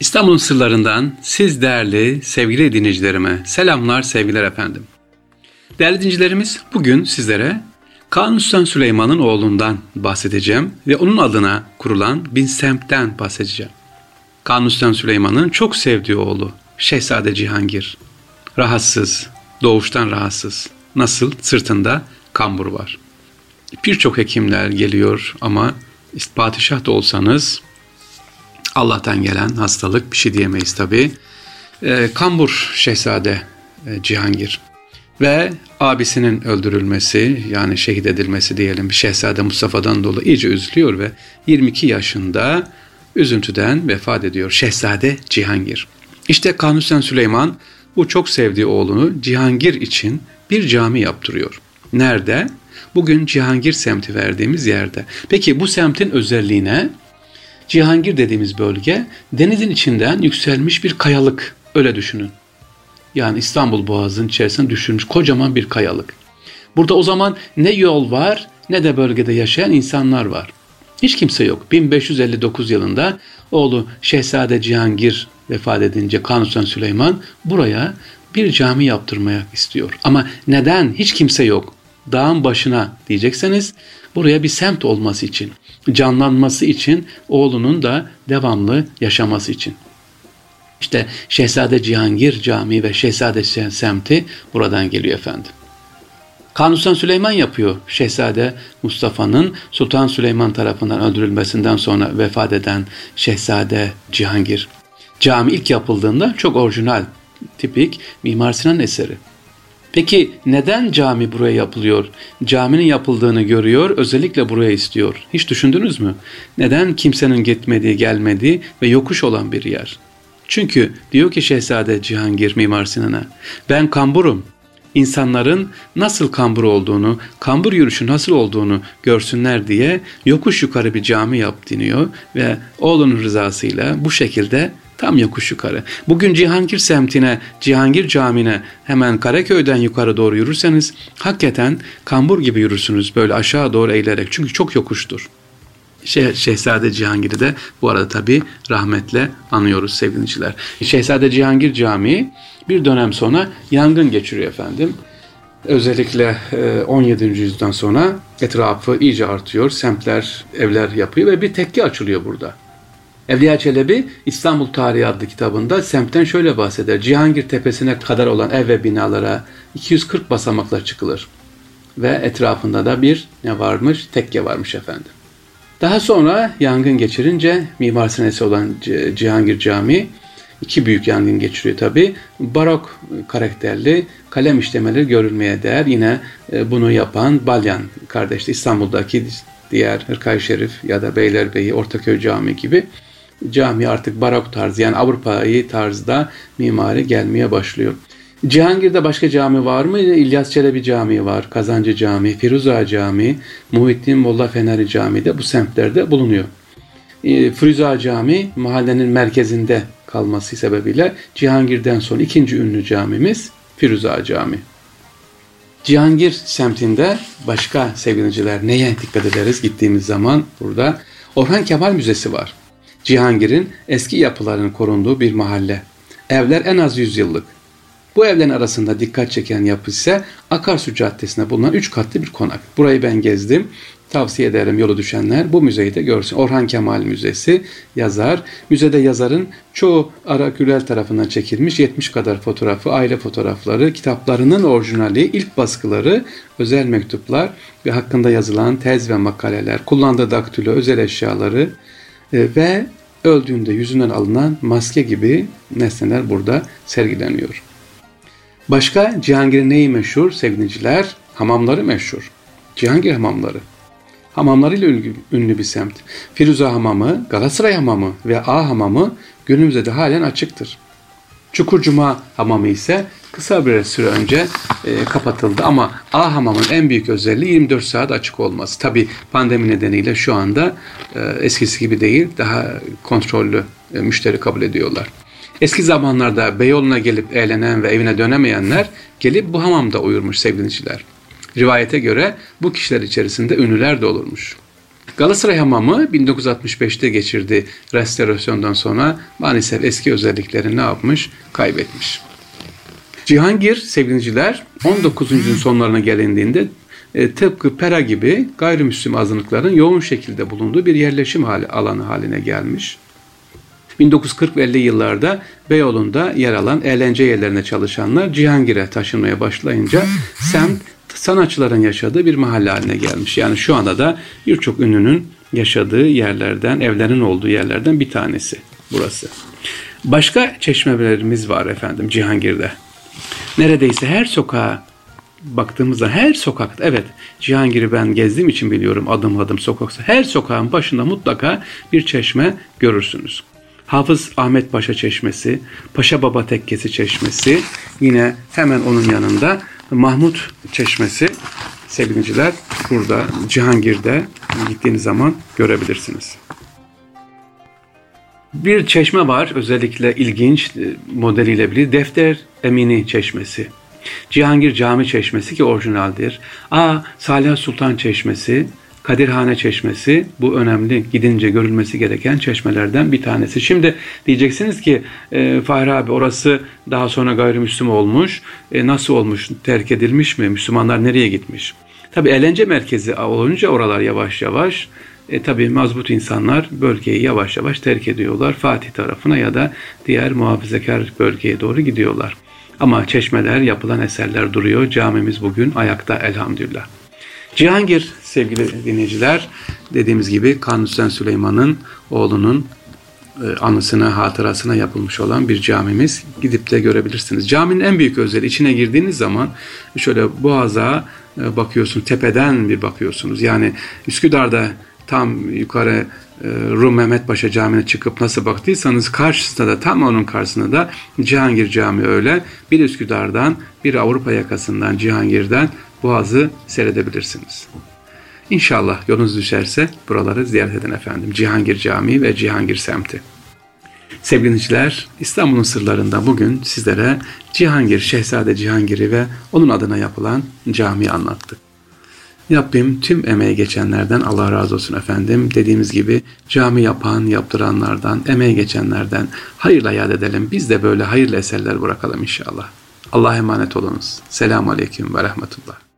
İstanbul'un sırlarından siz değerli sevgili dinleyicilerime selamlar sevgiler efendim. Değerli dinleyicilerimiz bugün sizlere Kanuni Süleyman'ın oğlundan bahsedeceğim ve onun adına kurulan bin semtten bahsedeceğim. Kanuni Süleyman'ın çok sevdiği oğlu Şehzade Cihangir. Rahatsız, doğuştan rahatsız. Nasıl? Sırtında kambur var. Birçok hekimler geliyor ama padişah da olsanız Allah'tan gelen hastalık bir şey diyemeyiz tabi. E, Kambur Şehzade e, Cihangir ve abisinin öldürülmesi yani şehit edilmesi diyelim Şehzade Mustafa'dan dolayı iyice üzülüyor ve 22 yaşında üzüntüden vefat ediyor Şehzade Cihangir. İşte Kanuni Süleyman bu çok sevdiği oğlunu Cihangir için bir cami yaptırıyor. Nerede? Bugün Cihangir semti verdiğimiz yerde. Peki bu semtin özelliğine Cihangir dediğimiz bölge denizin içinden yükselmiş bir kayalık. Öyle düşünün. Yani İstanbul Boğazı'nın içerisinde düşünmüş kocaman bir kayalık. Burada o zaman ne yol var ne de bölgede yaşayan insanlar var. Hiç kimse yok. 1559 yılında oğlu Şehzade Cihangir vefat edince Kanuni Süleyman buraya bir cami yaptırmaya istiyor. Ama neden hiç kimse yok? Dağın başına diyecekseniz buraya bir semt olması için, canlanması için, oğlunun da devamlı yaşaması için. İşte Şehzade Cihangir Camii ve Şehzade semti buradan geliyor efendim. Kanuni Süleyman yapıyor. Şehzade Mustafa'nın Sultan Süleyman tarafından öldürülmesinden sonra vefat eden Şehzade Cihangir. Cami ilk yapıldığında çok orijinal, tipik Mimar Sinan eseri. Peki neden cami buraya yapılıyor? Caminin yapıldığını görüyor, özellikle buraya istiyor. Hiç düşündünüz mü? Neden kimsenin gitmediği, gelmediği ve yokuş olan bir yer? Çünkü diyor ki Şehzade Cihangir Mimar Sinan'a, ben kamburum. İnsanların nasıl kambur olduğunu, kambur yürüyüşü nasıl olduğunu görsünler diye yokuş yukarı bir cami yap deniyor ve oğlunun rızasıyla bu şekilde Tam yokuş yukarı. Bugün Cihangir semtine, Cihangir camine hemen Karaköy'den yukarı doğru yürürseniz hakikaten kambur gibi yürürsünüz böyle aşağı doğru eğilerek. Çünkü çok yokuştur. Şeh, Şehzade Cihangir'i de bu arada tabi rahmetle anıyoruz sevgiliciler. Şehzade Cihangir Camii bir dönem sonra yangın geçiriyor efendim. Özellikle 17. E, yüzyıldan sonra etrafı iyice artıyor. Semtler, evler yapıyor ve bir tekke açılıyor burada. Evliya Çelebi İstanbul Tarihi adlı kitabında semtten şöyle bahseder. Cihangir Tepesi'ne kadar olan ev ve binalara 240 basamakla çıkılır. Ve etrafında da bir ne varmış? Tekke varmış efendim. Daha sonra yangın geçirince Mimar Sinesi olan Cihangir Camii iki büyük yangın geçiriyor tabi. Barok karakterli kalem işlemeleri görülmeye değer. Yine e, bunu yapan Balyan kardeşti İstanbul'daki diğer Hırkay Şerif ya da Beylerbeyi, Ortaköy Camii gibi cami artık barok tarzı yani Avrupa'yı tarzda mimari gelmeye başlıyor. Cihangir'de başka cami var mı? İlyas Çelebi Camii var, Kazancı Camii, Firuza Camii, Muhittin Molla Feneri Camii de bu semtlerde bulunuyor. E, Firuza Camii mahallenin merkezinde kalması sebebiyle Cihangir'den sonra ikinci ünlü camimiz Firuza Camii. Cihangir semtinde başka sevgiliciler neye dikkat ederiz gittiğimiz zaman burada Orhan Kemal Müzesi var. Cihangir'in eski yapılarının korunduğu bir mahalle. Evler en az 100 yıllık. Bu evlerin arasında dikkat çeken yapı ise Akarsu Caddesi'nde bulunan 3 katlı bir konak. Burayı ben gezdim. Tavsiye ederim yolu düşenler bu müzeyi de görsün. Orhan Kemal Müzesi yazar. Müzede yazarın çoğu Ara Gürel tarafından çekilmiş 70 kadar fotoğrafı, aile fotoğrafları, kitaplarının orijinali, ilk baskıları, özel mektuplar ve hakkında yazılan tez ve makaleler, kullandığı daktilo, özel eşyaları, ve öldüğünde yüzünden alınan maske gibi nesneler burada sergileniyor. Başka Cihangir'in neyi meşhur sevgiliciler? Hamamları meşhur. Cihangir hamamları. Hamamlarıyla ünlü bir semt. Firuza Hamamı, Galatasaray Hamamı ve A Hamamı günümüzde de halen açıktır. Çukurcuma Hamamı ise kısa bir süre önce e, kapatıldı ama A hamamın en büyük özelliği 24 saat açık olması. Tabi pandemi nedeniyle şu anda e, eskisi gibi değil daha kontrollü e, müşteri kabul ediyorlar. Eski zamanlarda Beyoğlu'na gelip eğlenen ve evine dönemeyenler gelip bu hamamda uyurmuş sevgiliciler. Rivayete göre bu kişiler içerisinde ünlüler de olurmuş. Galatasaray Hamamı 1965'te geçirdi restorasyondan sonra maalesef eski özelliklerini ne yapmış? Kaybetmiş. Cihangir sevgiliciler 19. sonlarına gelindiğinde e, tıpkı Pera gibi gayrimüslim azınlıkların yoğun şekilde bulunduğu bir yerleşim hali, alanı haline gelmiş. 1940 ve 50 yıllarda Beyoğlu'nda yer alan eğlence yerlerine çalışanlar Cihangir'e taşınmaya başlayınca semt sanatçıların yaşadığı bir mahalle haline gelmiş. Yani şu anda da birçok ünlünün yaşadığı yerlerden, evlerin olduğu yerlerden bir tanesi burası. Başka çeşmelerimiz var efendim Cihangir'de. Neredeyse her sokağa baktığımızda her sokakta evet Cihangir'i ben gezdiğim için biliyorum adım adım sokaksa her sokağın başında mutlaka bir çeşme görürsünüz. Hafız Ahmet Paşa Çeşmesi, Paşa Baba Tekkesi Çeşmesi, yine hemen onun yanında Mahmut Çeşmesi sevgiliciler burada Cihangir'de gittiğiniz zaman görebilirsiniz. Bir çeşme var özellikle ilginç modeliyle bile Defter Emini Çeşmesi. Cihangir Cami Çeşmesi ki orijinaldir. Aa Salih Sultan Çeşmesi, Kadirhane Çeşmesi bu önemli gidince görülmesi gereken çeşmelerden bir tanesi. Şimdi diyeceksiniz ki e, Fahri abi orası daha sonra gayrimüslim olmuş. E, nasıl olmuş? Terk edilmiş mi? Müslümanlar nereye gitmiş? Tabi eğlence merkezi olunca oralar yavaş yavaş e, tabii mazbut insanlar bölgeyi yavaş yavaş terk ediyorlar. Fatih tarafına ya da diğer muhafazakar bölgeye doğru gidiyorlar. Ama çeşmeler, yapılan eserler duruyor. Camimiz bugün ayakta elhamdülillah. Cihangir sevgili dinleyiciler dediğimiz gibi Kanuni Süleyman'ın oğlunun e, anısına, hatırasına yapılmış olan bir camimiz. Gidip de görebilirsiniz. Caminin en büyük özelliği içine girdiğiniz zaman şöyle boğaza e, bakıyorsun, tepeden bir bakıyorsunuz. Yani Üsküdar'da tam yukarı Rum Mehmet Paşa Camii'ne çıkıp nasıl baktıysanız karşısında da tam onun karşısında da Cihangir Camii öyle. Bir Üsküdar'dan bir Avrupa yakasından Cihangir'den Boğaz'ı seyredebilirsiniz. İnşallah yolunuz düşerse buraları ziyaret edin efendim. Cihangir Camii ve Cihangir semti. Sevgili dinleyiciler, İstanbul'un sırlarında bugün sizlere Cihangir, Şehzade Cihangir'i ve onun adına yapılan camiyi anlattık. Rabbim tüm emeği geçenlerden Allah razı olsun efendim. Dediğimiz gibi cami yapan, yaptıranlardan, emeği geçenlerden hayırla yad edelim. Biz de böyle hayırlı eserler bırakalım inşallah. Allah'a emanet olunuz. Selamun Aleyküm ve Rahmetullah.